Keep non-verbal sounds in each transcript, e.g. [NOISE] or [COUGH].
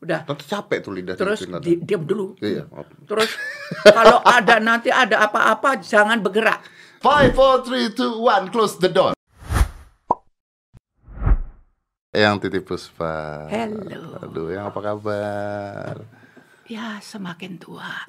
Udah. Tante capek tuh lidah Terus di, diam dulu. Iya. Terus [LAUGHS] kalau ada nanti ada apa-apa jangan bergerak. Five, four, three, two, one, close the door. Yang titip Puspa. Hello. Aduh, yang apa kabar? Ya semakin tua. [LAUGHS]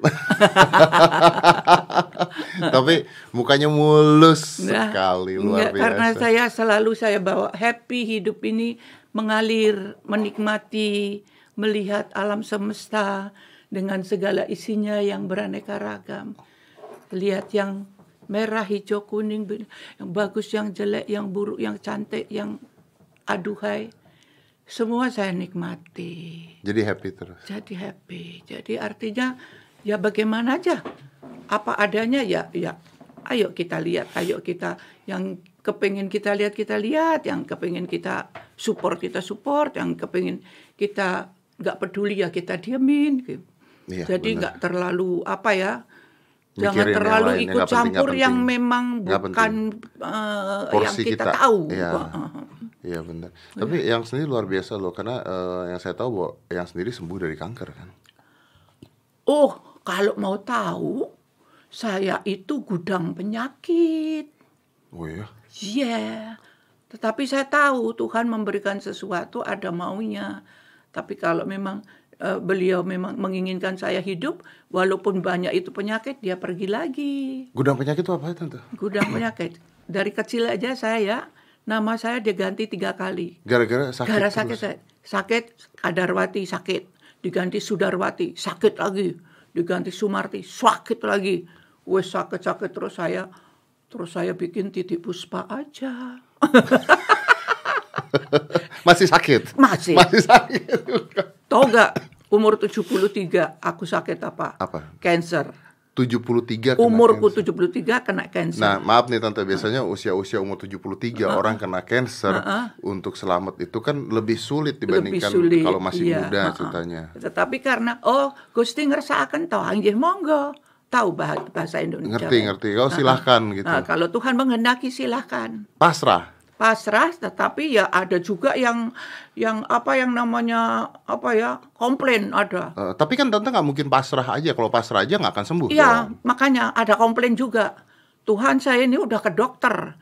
Tapi mukanya mulus Enggak, sekali luar enggak, biasa. Karena saya selalu saya bawa happy hidup ini mengalir, menikmati, melihat alam semesta dengan segala isinya yang beraneka ragam. Lihat yang merah, hijau, kuning, yang bagus, yang jelek, yang buruk, yang cantik, yang aduhai. Semua saya nikmati. Jadi happy terus. Jadi happy. Jadi artinya ya bagaimana aja. Apa adanya ya ya ayo kita lihat, ayo kita yang kepingin kita lihat kita lihat, yang kepingin kita support kita support, yang kepingin kita nggak peduli ya kita diamin. gitu. Iya, Jadi nggak terlalu apa ya. Jangan Mikirin yang terlalu lain, yang ikut nggak penting, campur nggak yang penting. memang bukan eh, yang kita, kita. tahu. Iya. Iya benar. Tapi yang sendiri luar biasa loh karena eh, yang saya tahu bahwa yang sendiri sembuh dari kanker kan. Oh, kalau mau tahu, saya itu gudang penyakit. Oh iya. Iya. Tetapi saya tahu Tuhan memberikan sesuatu ada maunya. Tapi kalau memang eh, beliau memang menginginkan saya hidup, walaupun banyak itu penyakit, dia pergi lagi. Gudang penyakit itu apa ya tante? Gudang [CLEARS THROAT] penyakit. Dari kecil aja saya, nama saya diganti tiga kali. Gara-gara sakit. Gara terus. sakit saya. Sakit Kadarwati sakit, diganti Sudarwati sakit lagi, diganti Sumarti sakit lagi. Wes sakit-sakit terus saya terus saya bikin titik puspa aja. [LAUGHS] [LAUGHS] Masih sakit. Masih. Masih sakit. Tahu gak umur 73 aku sakit apa? Apa? Cancer. 73 kena Umurku cancer. 73 kena cancer. Nah, maaf nih tante, biasanya usia-usia umur 73 orang kena cancer untuk selamat itu kan lebih sulit lebih dibandingkan sulit kalau masih iya, muda ha-ha. ceritanya. Tetapi karena oh Gusti ngersakaken tahu anjir monggo tahu bah- bahasa Indonesia. Ngerti, ngerti. Kalau silahkan gitu. Nah, kalau Tuhan menghendaki silahkan Pasrah. Pasrah, tetapi ya ada juga yang yang apa yang namanya apa ya komplain ada. Eh, tapi kan tante nggak mungkin pasrah aja. Kalau pasrah aja nggak akan sembuh. Iya, makanya ada komplain juga. Tuhan saya ini udah ke dokter.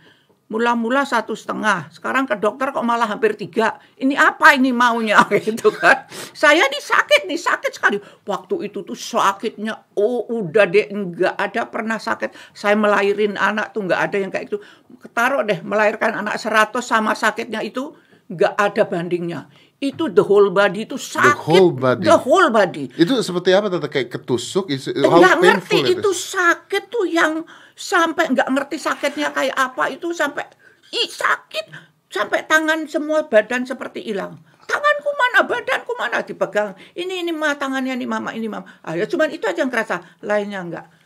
Mula-mula satu setengah, sekarang ke dokter kok malah hampir tiga. Ini apa ini maunya [LAUGHS] gitu kan? Saya nih sakit nih sakit sekali. Waktu itu tuh sakitnya, oh udah deh nggak ada pernah sakit. Saya melahirin anak tuh nggak ada yang kayak itu. Ketaruh deh melahirkan anak 100 sama sakitnya itu nggak ada bandingnya. Itu the whole body itu sakit. whole body. The whole body. Itu seperti apa tante? Kayak ketusuk? Is- How Nggak ngerti itu is? sakit tuh yang sampai nggak ngerti sakitnya kayak apa itu sampai ih sakit sampai tangan semua badan seperti hilang tanganku mana badanku mana dipegang ini ini mah tangannya ini mama ini mama ah, ya cuman itu aja yang kerasa lainnya enggak Eh,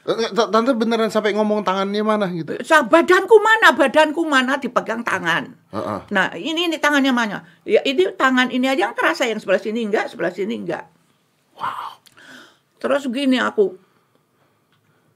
Tante beneran sampai ngomong tangannya mana gitu? Sa- badanku mana badanku mana dipegang tangan Heeh. nah ini ini tangannya mana ya ini tangan ini aja yang kerasa yang sebelah sini enggak sebelah sini enggak Terus gini aku,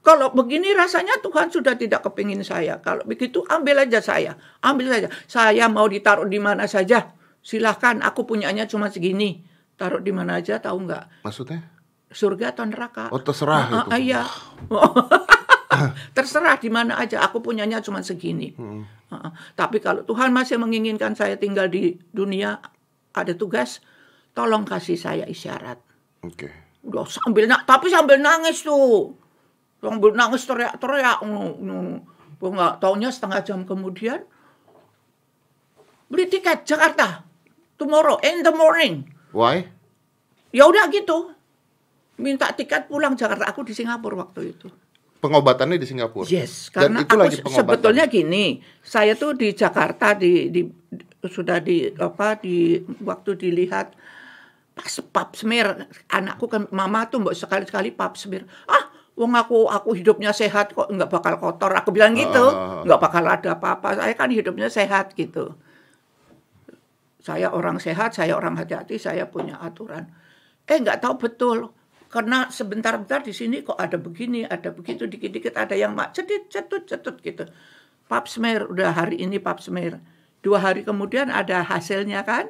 kalau begini rasanya Tuhan sudah tidak kepingin saya. Kalau begitu ambil aja saya, ambil saja. Saya mau ditaruh di mana saja, silahkan. Aku punyanya cuma segini. Taruh di mana aja, tahu nggak? Maksudnya? Surga atau neraka? Oh terserah Ah, itu. ah, iya. [LAUGHS] Terserah di mana aja. Aku punyanya cuma segini. Hmm. Ah. Tapi kalau Tuhan masih menginginkan saya tinggal di dunia, ada tugas, tolong kasih saya isyarat. Oke. Udah sambil na tapi sambil nangis tuh. Sambil nangis teriak-teriak. Gua nggak taunya setengah jam kemudian beli tiket Jakarta tomorrow in the morning. Why? Ya udah gitu. Minta tiket pulang Jakarta. Aku di Singapura waktu itu. Pengobatannya di Singapura. Yes, Dan karena itu aku lagi pengobatan. sebetulnya gini, saya tuh di Jakarta di, di sudah di apa di waktu dilihat pas pap smear anakku kan mama tuh mbok sekali-sekali pap smear. Ah, wong aku aku hidupnya sehat kok nggak bakal kotor. Aku bilang gitu, Ah. nggak bakal ada apa-apa. Saya kan hidupnya sehat gitu. Saya orang sehat, saya orang hati-hati, saya punya aturan. Eh nggak tahu betul. Karena sebentar-bentar di sini kok ada begini, ada begitu, dikit-dikit ada yang mak cedit, cetut, cetut gitu. Pap smear, udah hari ini pap smear. Dua hari kemudian ada hasilnya kan.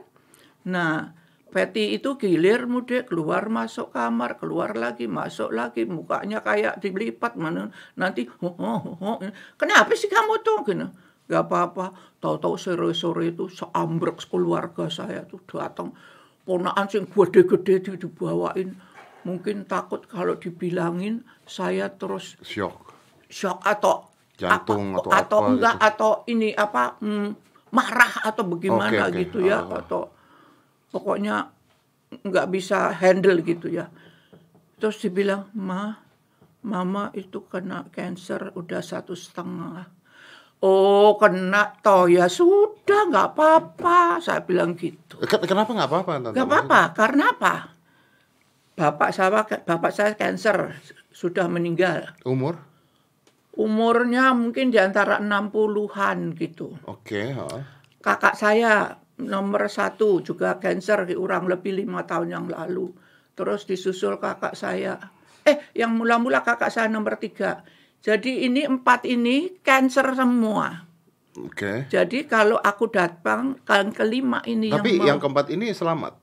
Nah, Patty itu gilir muda keluar masuk kamar keluar lagi masuk lagi mukanya kayak dilipat mana nanti oh, oh, oh, oh. kenapa sih kamu tuh gini gak apa-apa tahu-tahu sore-sore itu seambrek keluarga saya tuh datang ponaan sing gede-gede di- dibawain mungkin takut kalau dibilangin saya terus Shock. shock atau Jantung apa, atau apa enggak gitu. atau ini apa hmm, marah atau bagaimana Oke, oke. gitu ya Ah. atau pokoknya nggak bisa handle gitu ya terus dibilang ma mama itu kena cancer udah satu setengah oh kena toh ya sudah nggak apa-apa saya bilang gitu Ken- Kenapa nggak apa-apa? Nggak apa-apa karena apa bapak saya bapak saya cancer sudah meninggal Umur? umurnya mungkin di antara 60-an gitu. Oke. ha. Kakak saya nomor satu juga cancer kurang lebih lima tahun yang lalu. Terus disusul kakak saya. Eh, yang mula-mula kakak saya nomor tiga. Jadi ini empat ini cancer semua. Oke. Jadi kalau aku datang, yang kelima ini Tapi yang, yang keempat ini selamat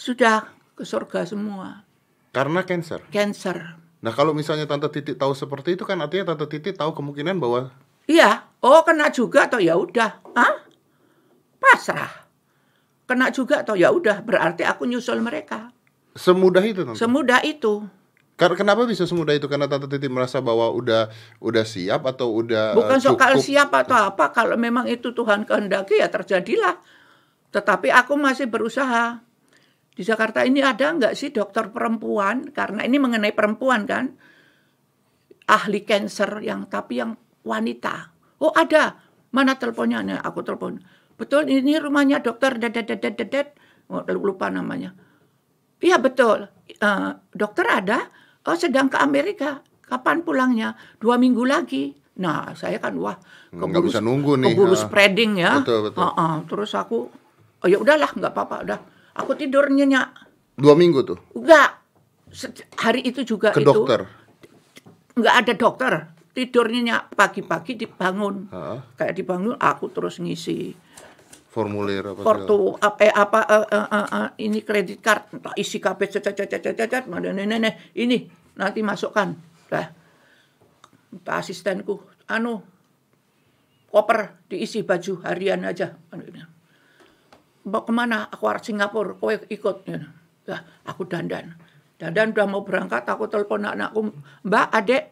sudah ke surga semua. karena cancer. Cancer. Nah kalau misalnya Tante Titi tahu seperti itu kan artinya Tante Titi tahu kemungkinan bahwa Iya, oh kena juga atau ya udah, ah pasrah. Kena juga atau ya udah, berarti aku nyusul mereka. semudah itu Tante. Semudah itu. Kenapa bisa semudah itu? Karena Tante Titi merasa bahwa udah udah siap atau udah Bukan eh, soal cukup? siapa atau apa, kalau memang itu Tuhan kehendaki ya terjadilah. Tetapi aku masih berusaha. Di Jakarta ini ada nggak sih dokter perempuan? Karena ini mengenai perempuan kan, ahli cancer yang tapi yang wanita. Oh ada, mana teleponnya? Nah, aku telepon. Betul, ini rumahnya dokter dedet. Oh, lupa namanya. Iya betul. Eh, dokter ada. Oh sedang ke Amerika. Kapan pulangnya? Dua minggu lagi. Nah saya kan wah Hmm, nggak bisa nunggu nih, Keburu spreading ya. Betul, betul. Ah, ah. Terus aku, oh ya udahlah nggak apa-apa udah. Aku tidur nyenyak. Dua minggu tuh Enggak. Hari itu juga ke itu dokter. nggak ada dokter. Tidur nyenyak pagi-pagi dibangun. Ha, Kayak dibangun aku terus ngisi formulir apa kartu apa eh, apa eh, eh, eh, eh, ini kredit card tak isi cet mana nih, nih, nih, ini nanti masukkan dah asistenku anu koper diisi baju harian aja. Mau ke mana aku harus Singapura kowe ikut ya Dah, aku dandan dandan udah mau berangkat aku telepon anakku mbak adek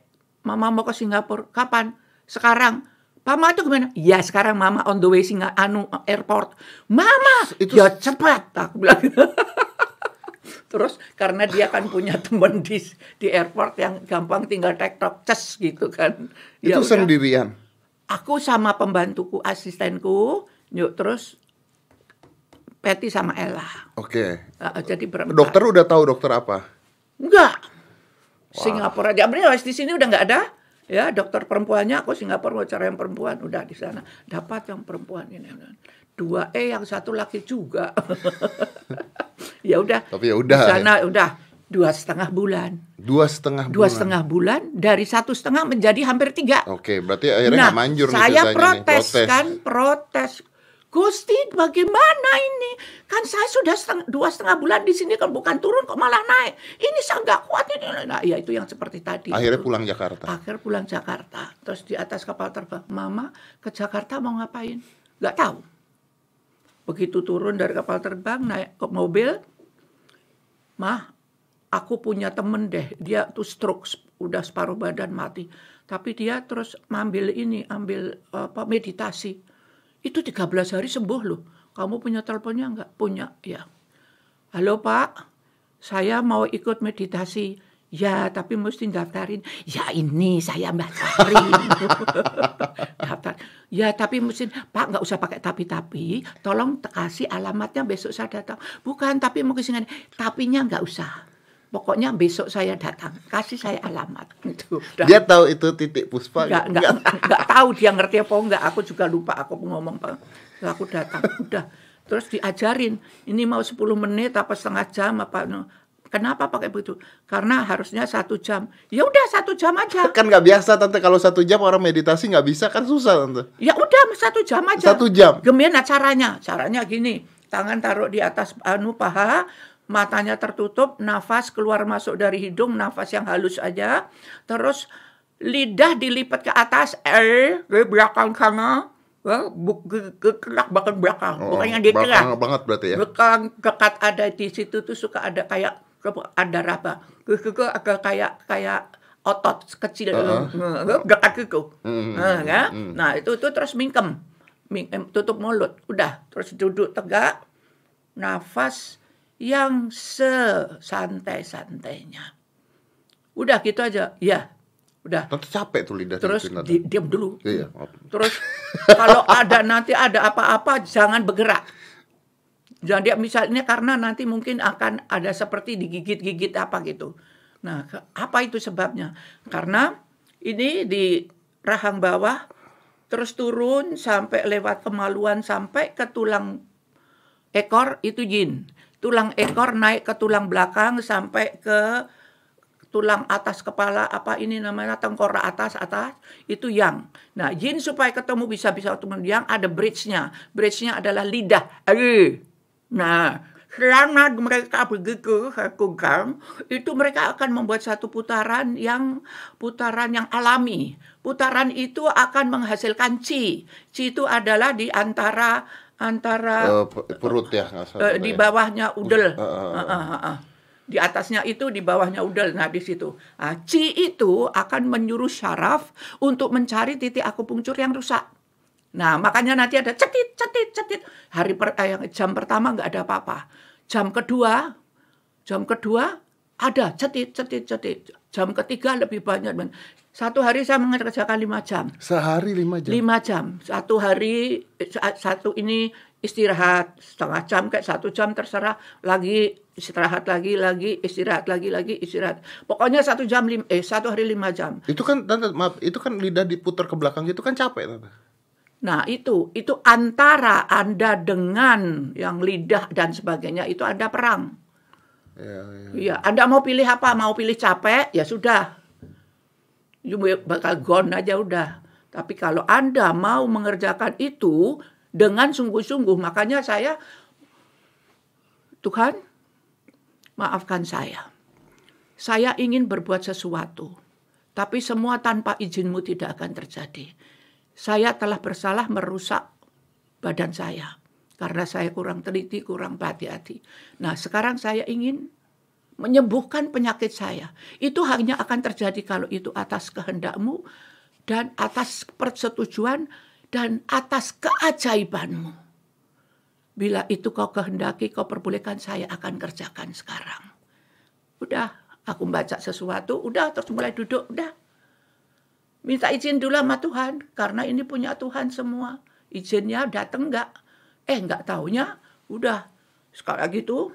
mama mau ke Singapura kapan sekarang Mama itu gimana? Ya sekarang mama on the way singa anu airport. Mama, Itu- ya cepat aku bilang. [LAUGHS] Terus karena dia kan punya teman di di airport yang gampang tinggal tektok ces gitu kan. itu Ya udah. sendirian. Aku sama pembantuku, asistenku, yuk terus Patty sama Ella. Oke. Uh, jadi berempat. Dokter udah tahu dokter apa? Enggak. Singapura aja. Bener, di sini udah nggak ada. Ya, dokter perempuannya aku Singapura mau cari yang perempuan udah di sana. Dapat yang perempuan ini. Dua E yang satu laki juga. [LAUGHS] ya udah. Tapi ya udah, Di sana udah dua setengah bulan. Dua setengah Dua bulan. setengah bulan dari satu setengah menjadi hampir tiga. Oke, berarti akhirnya nggak manjur nih Nah, saya nih, protes, kan, protes. Gusti, bagaimana ini? Kan saya sudah setengah, dua setengah bulan di sini kan bukan turun kok malah naik. Ini saya nggak kuat ini. Nah, ya itu yang seperti tadi. Akhirnya itu. pulang Jakarta. Akhir pulang Jakarta. Terus di atas kapal terbang, Mama ke Jakarta mau ngapain? Nggak tahu. Begitu turun dari kapal terbang naik ke mobil, Mah, aku punya temen deh, dia tuh stroke, udah separuh badan mati. Tapi dia terus ambil ini, ambil apa meditasi. Itu 13 hari sembuh loh. Kamu punya teleponnya enggak? Punya, ya. Halo Pak, saya mau ikut meditasi. Ya, tapi mesti daftarin. Ya ini saya daftarin. [LAUGHS] Daftar. Ya, tapi mesti Pak nggak usah pakai tapi-tapi. Tolong kasih alamatnya besok saya datang. Bukan, tapi mau ke sini. Tapinya nggak usah. Pokoknya besok saya datang. Kasih saya alamat. Gitu. Dia tahu itu titik puspa. Nggak, gitu? nggak, nggak tahu dia ngerti apa enggak. Aku juga lupa aku ngomong apa. Aku datang, udah. Terus diajarin, ini mau 10 menit apa setengah jam apa. Kenapa pakai begitu? Karena harusnya satu jam. Ya udah satu jam aja. [LAUGHS] Kan nggak biasa tante kalau satu jam orang meditasi nggak bisa kan susah tante. Ya udah satu jam aja. Satu jam? Gimana caranya? Caranya gini. tangan taruh di atas anu paha, matanya tertutup, nafas keluar masuk dari hidung, nafas yang halus aja. Terus lidah dilipat ke atas, eh, ke belakang sana, kerak bahkan belakang, Oh, bukan yang di kerak. belakang banget berarti ya. Belakang kekat ada di situ tuh suka ada kayak ada ke agak kayak kayak otot kecil dekat. Hmm, Nah, itu itu terus mingkem. Ming- em, tutup mulut. Udah, terus duduk tegak. Nafas yang sesantai-santainya. Udah gitu aja. Ya. Udah. Nanti capek tuh lidah Terus di, diam dulu. Iya. Terus kalau ada nanti ada apa-apa jangan bergerak. Jangan dia misalnya karena nanti mungkin akan ada seperti digigit-gigit apa gitu. Nah, apa itu sebabnya? Karena ini di rahang bawah terus turun sampai lewat kemaluan sampai ke tulang ekor itu jin. Tulang ekor naik ke tulang belakang sampai ke tulang atas kepala apa ini namanya tengkorak atas atas itu yang. Nah, jin supaya ketemu bisa-bisa ketemu yang ada bridge-nya. Bridge-nya adalah lidah. Nah, selama mereka begitu lakukan, itu mereka akan membuat satu putaran yang putaran yang alami. Putaran itu akan menghasilkan chi. Chi itu adalah di antara antara pe- perut ya Eh, di ya. bawahnya udel. Uh, uh, uh. Ah. Di atasnya itu, di bawahnya udel. Nah, di situ. Nah, Ci itu akan menyuruh syaraf untuk mencari titik akupunktur yang rusak. Nah, makanya nanti ada cetit, cetit, cetit. Hari per, eh, yang jam pertama nggak ada apa-apa. Jam kedua, jam kedua ada cetit, cetit, cetit. Jam ketiga lebih banyak. Satu hari saya mengerjakan lima jam Sehari lima jam. lima jam satu hari sa- satu ini istirahat setengah jam kayak satu jam terserah lagi istirahat lagi lagi istirahat lagi lagi istirahat pokoknya satu jam lim, eh satu hari lima jam Itu kan tante maaf, itu kan lidah diputar ke belakang gitu kan capek tante. nah itu itu antara anda dengan yang lidah dan sebagainya itu ada perang Ya, ya. Iya, Anda mau pilih apa? Mau pilih capek? Ya sudah. You bakal gone aja udah. Tapi kalau Anda mau mengerjakan itu dengan sungguh-sungguh, makanya saya Tuhan, maafkan saya. Saya ingin berbuat sesuatu, tapi semua tanpa izinmu tidak akan terjadi. Saya telah bersalah merusak badan saya karena saya kurang teliti, kurang hati-hati. Nah, sekarang saya ingin menyembuhkan penyakit saya. Itu hanya akan terjadi kalau itu atas kehendakmu dan atas persetujuan dan atas keajaibanmu. Bila itu kau kehendaki, kau perbolehkan saya akan kerjakan sekarang. Udah, aku baca sesuatu, udah terus mulai duduk, udah. Minta izin dulu sama Tuhan, karena ini punya Tuhan semua. Izinnya datang enggak? Eh, enggak taunya, udah. Sekali lagi tuh,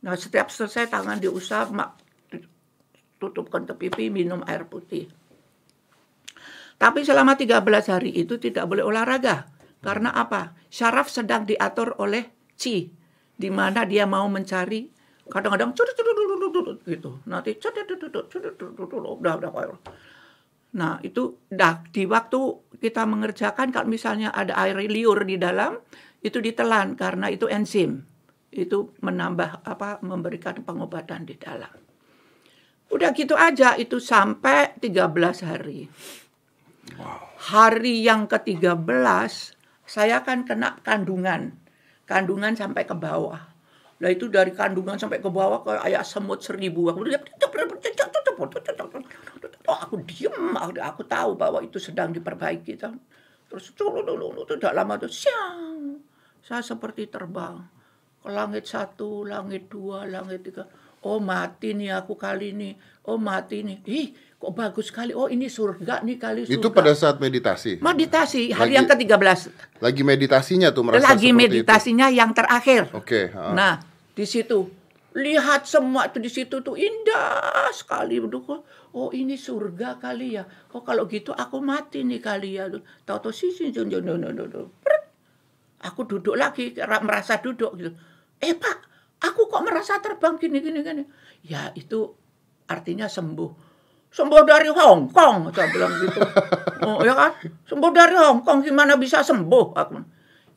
nah setiap selesai tangan diusap, mak tutupkan ke pipi, minum air putih. Tapi selama 13 hari itu tidak boleh olahraga. Karena apa? Syaraf sedang diatur oleh Ci. Di mana dia mau mencari kadang-kadang gitu. Nanti udah udah Nah, itu dah di waktu kita mengerjakan kalau misalnya ada air liur di dalam itu ditelan karena itu enzim. Itu menambah apa memberikan pengobatan di dalam. Udah gitu aja itu sampai 13 hari. Hari yang ke-13 saya kan kena kandungan. Kandungan sampai ke bawah. Lah itu dari kandungan sampai ke bawah kayak semut seribu. Aku oh, aku diem, aku, aku tahu bahwa itu sedang diperbaiki. Terus tidak lama tuh siang, saya seperti terbang ke langit satu, langit dua, langit tiga. Oh mati nih aku kali ini. Oh mati nih. Ih kok bagus sekali. Oh ini surga nih kali surga. Itu pada saat meditasi. Meditasi hari Lagi- yang ke-13. Lagi meditasinya tuh merasa Lagi meditasinya yang terakhir. itu. Oke, ha. Nah, di situ lihat semua tuh di situ tuh indah sekali Aduh, Oh, ini surga kali ya. Oh, kalau gitu aku mati nih kali ya. Tahu-tahu sisi Aku duduk lagi, ra- merasa duduk gitu. Eh, Pak, aku kok merasa terbang gini gini gini. Ya, itu artinya sembuh. Sembuh dari Hong Kong, saya bilang gitu. [LAUGHS] Oh, ya kan? Sembuh dari Hong Kong gimana bisa sembuh? Aku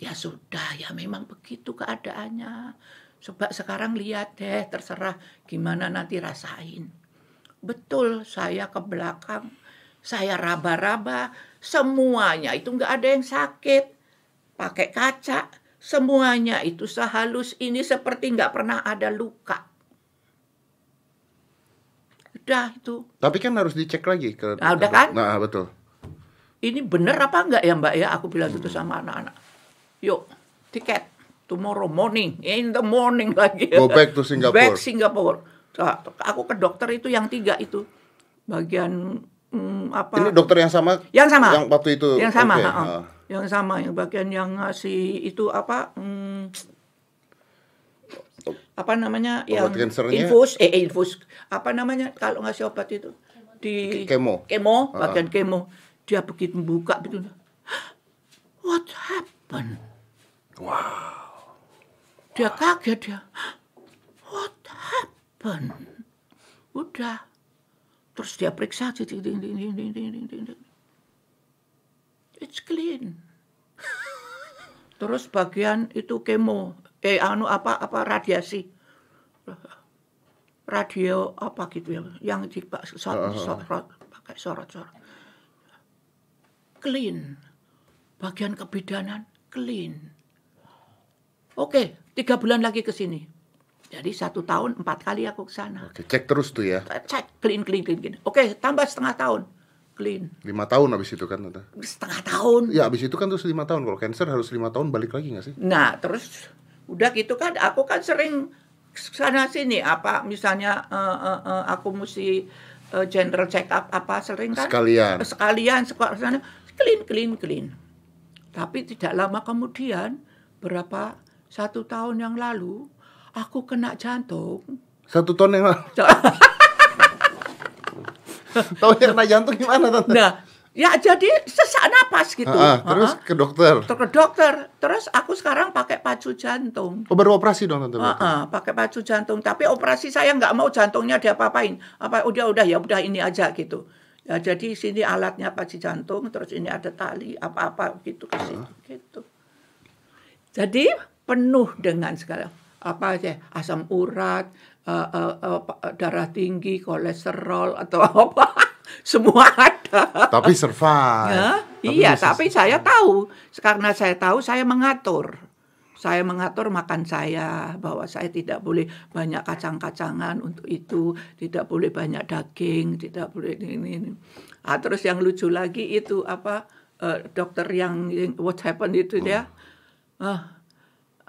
Ya sudah, ya memang begitu keadaannya. Coba sekarang lihat deh, terserah gimana nanti rasain. Betul, saya ke belakang, saya raba-raba, semuanya itu nggak ada yang sakit. Pakai kaca, semuanya itu sehalus ini seperti nggak pernah ada luka. Udah itu. Tapi kan harus dicek lagi ke Nah, udah kan? Nah, betul. Ini bener apa enggak ya mbak ya? Aku bilang gitu sama anak-anak. Yuk, tiket tomorrow morning, in the morning lagi. Go back to Singapore. Back Singapore. Nah, Aku ke dokter itu yang tiga itu. Bagian hmm, apa? Ini dokter yang sama? Yang sama. Yang waktu itu. Yang sama, ha-ha. ah. Yang sama, yang bagian yang ngasih itu apa? hmm, apa namanya? yang cancernya? infus, eh eh, infus. Apa namanya kalau ngasih obat itu? Di Kemo. Kemo, bagian kemo. Dia begitu buka begitu. What happened? Wow. Dia kaget dia. What happened? Udah. Terus dia periksa. ding, ding, ding, ding, ding, ding. It's clean. Terus bagian itu kemo, eh anu apa apa radiasi, radio apa gitu ya, yang di sorot, sorot, pakai sorot-sorot, clean. Bagian kebidanan clean. Oke, tiga bulan lagi ke sini. Jadi satu tahun empat kali aku ke sana. Oke, cek terus tuh ya. Cek clean, clean, clean, clean. Oke, tambah setengah tahun clean. Lima tahun habis itu kan Tante. Setengah tahun. Ya habis itu kan terus lima tahun. Kalau cancer harus lima tahun balik lagi nggak sih? Nah, terus udah gitu kan aku kan sering sana sini apa misalnya eh, eh, eh, aku mesti eh, general check up apa sering kan Sekalian. sekalian sekolah sana clean clean clean tapi tidak lama kemudian berapa satu tahun yang lalu aku kena jantung Satu tahun yang lalu. [LAUGHS] [LAUGHS] Tahu yang kena jantung gimana Tante? nah ya jadi sesak napas gitu Ah, ah, terus Ah, ke dokter. ah. ke dokter terus aku sekarang pakai pacu jantung Oh, baru operasi dong Tante. ah, pakai pacu jantung. Tapi operasi saya nggak mau jantungnya diapa-apain. Apa udah udah ya udah ini aja gitu. Ya jadi sini alatnya pacu jantung, terus ini ada tali apa-apa gitu ke situ gitu. Jadi penuh dengan segala apa aja asam urat, eh, eh, pa- darah tinggi, kolesterol atau [LAUGHS] apa. Semua ada. Tapi survive. Ya, Tapi iya, bisa- tapi saya tahu. Karena saya tahu, saya mengatur. Saya mengatur makan saya, bahwa saya tidak boleh banyak kacang-kacangan untuk itu, tidak boleh banyak daging, tidak boleh ini. ini. Ah, terus yang lucu lagi itu apa eh, dokter yang, yang what happened itu dia, ah,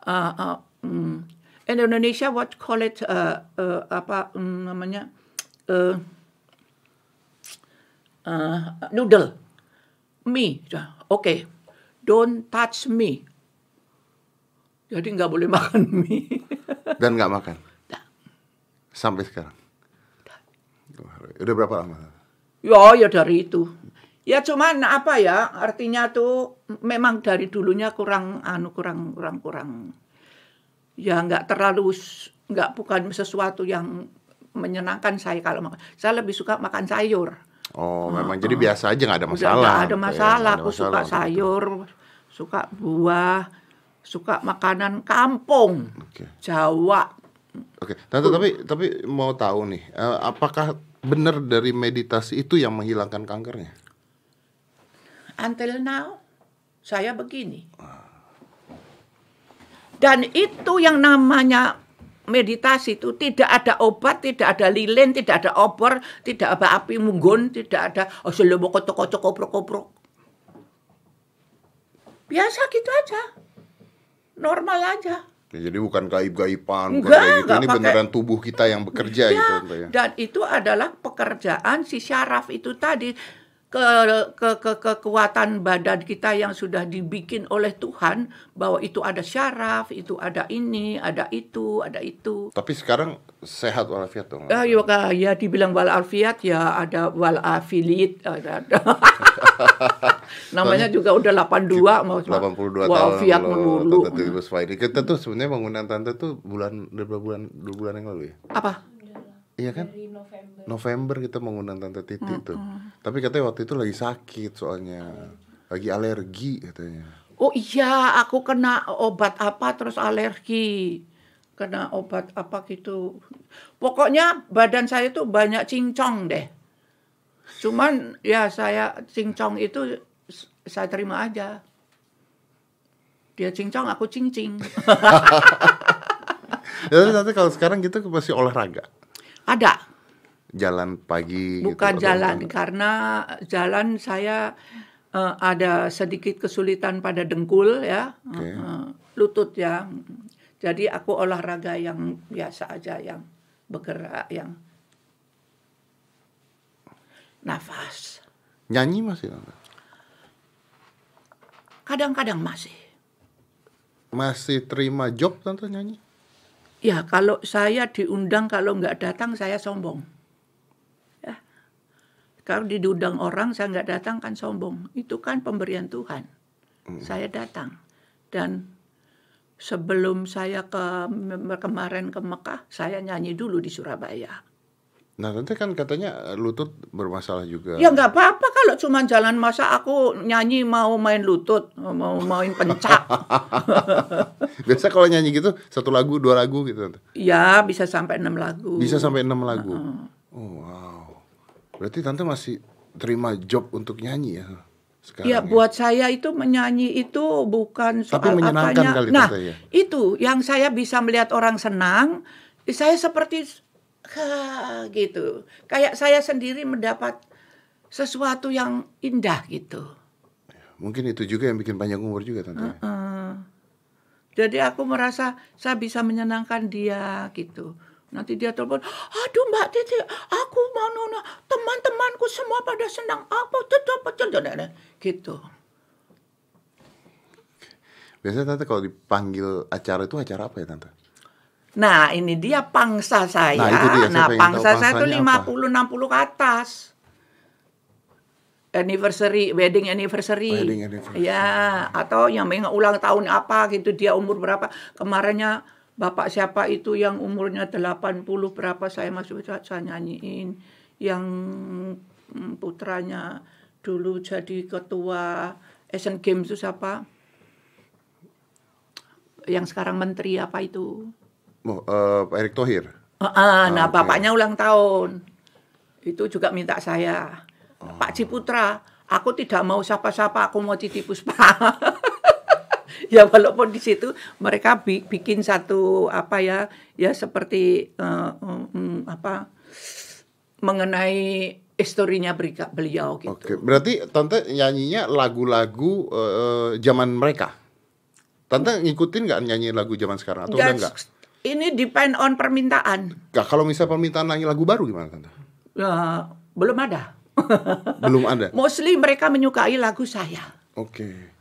ah, ah, mm, in Indonesia what call it eh, eh, apa mm, namanya eh, eh, noodle mie. Oke, don't touch me. Jadi nggak boleh [LAUGHS] makan mie. Dan nggak makan. Sampai sekarang. Udah berapa lama? ya, ya dari itu. Ya cuman apa ya, artinya tuh memang dari dulunya kurang anu kurang kurang kurang. Ya nggak terlalu nggak bukan sesuatu yang menyenangkan saya kalau makan. Saya lebih suka makan sayur. Oh, memang jadi biasa aja nggak ada masalah. nggak ada ya, masalah. ada Aku suka masalah. sayur, suka buah, suka makanan kampung, Oke. Jawa. Oke, Tante tapi tapi mau tahu nih, eh, apakah benar dari meditasi itu yang menghilangkan kankernya? Until now, saya begini. Dan itu yang namanya meditasi itu tidak ada obat, tidak ada lilin, tidak ada obor, tidak ada api munggun, tidak ada oh selebo kocok-kocok koprok-koprok. Biasa gitu aja. Normal aja. Ya, jadi bukan gaib-gaiban, bukan Enggak, kayak gitu. Ini pakai- beneran tubuh kita yang bekerja Ya, gitu, ya. dan itu adalah pekerjaan si syaraf itu tadi ke, ke, ke kekuatan badan kita yang sudah dibikin oleh Tuhan bahwa itu ada syaraf, itu ada ini, ada itu, ada itu. Tapi sekarang sehat walafiat dong. Ya, ya, ya dibilang walafiat ya ada walafilit ada, ada. [LAUGHS] Namanya juga udah 82 mau 82 tahun walafiat kalau melulu. Tante. Kita tuh sebenarnya penggunaan Tante tuh bulan berapa bulan dua bulan yang lalu ya? Apa? Iya kan? dari November November kita mengundang Tante Titi tuh. Tapi katanya waktu itu lagi sakit soalnya. Lagi alergi katanya. Oh iya, aku kena obat apa terus alergi. Kena obat apa gitu. Pokoknya badan saya tuh banyak cincong deh. Cuman ya saya cincong itu saya terima aja. Dia cincong, aku cincing. [LAUGHS] Jadi tante kalau sekarang gitu masih olahraga, Ada, jalan pagi. gitu, bukan atau jalan bukan? karena jalan saya eh, ada sedikit kesulitan pada dengkul ya, Oke. eh, lutut ya. Jadi aku olahraga yang biasa aja, yang bergerak, yang nafas. Nyanyi masih? Kadang-kadang masih. Masih terima job tante nyanyi? Ya kalau saya diundang kalau nggak datang saya sombong. Ya. Kalau diundang orang saya nggak datang kan sombong. Itu kan pemberian Tuhan. Saya datang dan sebelum saya ke kemarin ke Mekah saya nyanyi dulu di Surabaya. Nah tante kan katanya lutut bermasalah juga. Ya nggak apa-apa kalau cuma jalan masa aku nyanyi mau main lutut, mau main pencak. [LAUGHS] Biasa kalau nyanyi gitu satu lagu dua lagu gitu ya bisa sampai enam lagu. Bisa sampai enam lagu. Oh wow. Berarti tante masih terima job untuk nyanyi ya sekarang. Ya, buat saya itu menyanyi itu bukan soal Tapi menyenangkan apanya. kali, nah, ya? itu yang saya bisa melihat orang senang, saya seperti "Ha," gitu. Kayak saya sendiri mendapat sesuatu yang indah gitu. Mungkin itu juga yang bikin panjang umur juga tante. Eh, jadi aku merasa saya bisa menyenangkan dia gitu. Nanti dia telepon, aduh Mbak Titi, aku mau nona, teman-temanku semua pada senang, aku tetap gitu. Biasanya tante kalau dipanggil acara itu acara apa ya tante? Nah, ini dia pangsa saya. Nah, itu dia, saya Nah, pangsa saya itu pangsanya 50 60 ke atas. Anniversary, wedding anniversary. Wedding anniversary. Ya, atau yang mengulang tahun apa gitu, dia umur berapa. Kemarinnya Bapak siapa itu yang umurnya 80 berapa saya masuk saya nyanyiin. Yang mm, putranya dulu jadi ketua Asian Games itu siapa? Yang sekarang menteri apa itu? Oh, Pak Erick Thohir. Ah, nah, oke. bapaknya ulang tahun. Itu juga minta saya. Pak Ciputra, aku tidak mau siapa-siapa, aku mau Titi Puspa. [LAUGHS] ya walaupun di situ mereka bi- bikin satu apa ya, ya seperti eh, mm, apa mengenai historinya beliau gitu. Oke, berarti tante nyanyinya lagu-lagu eh, zaman mereka. Tante ngikutin nggak nyanyi lagu zaman sekarang atau udah Dan nggak? Ini depend on permintaan. Nggak, kalau misal permintaan nyanyi lagu baru gimana tante? Ya, belum ada. [LAUGHS] Belum ada. Mostly mereka menyukai lagu saya. Oke.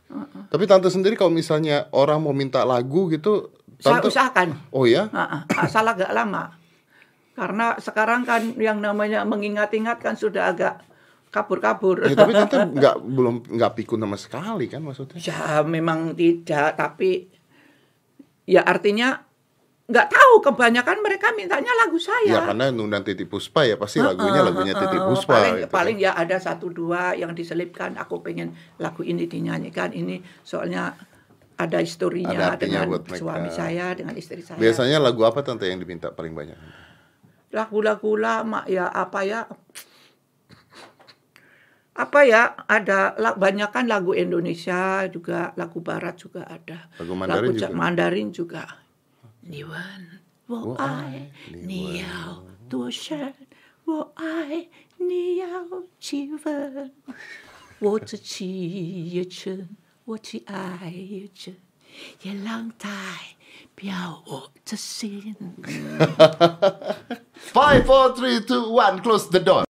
Tapi tante sendiri kalau misalnya orang mau minta lagu gitu, Saya tante usahakan. Oh ya? Ah, ah, asal agak lama. Karena sekarang kan yang namanya mengingat-ingat kan sudah agak kabur-kabur. Ya, tapi tante [LAUGHS] nggak belum nggak pikun sama sekali kan maksudnya? Ya memang tidak, tapi ya artinya nggak tahu kebanyakan mereka mintanya lagu Ya saya. karena nundang Titi Puspa ya pasti lagunya lagunya Titi Puspa. paling gitu paling kan. ya ada satu dua yang diselipkan. Aku pengen lagu ini dinyanyikan ini soalnya ada historinya Ada dengan buat mereka. suami saya dengan istri saya. Biasanya lagu apa tante yang diminta paling banyak? lagu-lagu lama ya apa ya apa ya ada banyak kan lagu Indonesia juga lagu Barat juga ada Lagu Mandarin Ja- juga? Mandarin juga 你问我爱你要多深？我爱你要几分？我自己也真，我去爱也真，也让代表我的心。Five, [LAUGHS] four, three, two, one. Close the door.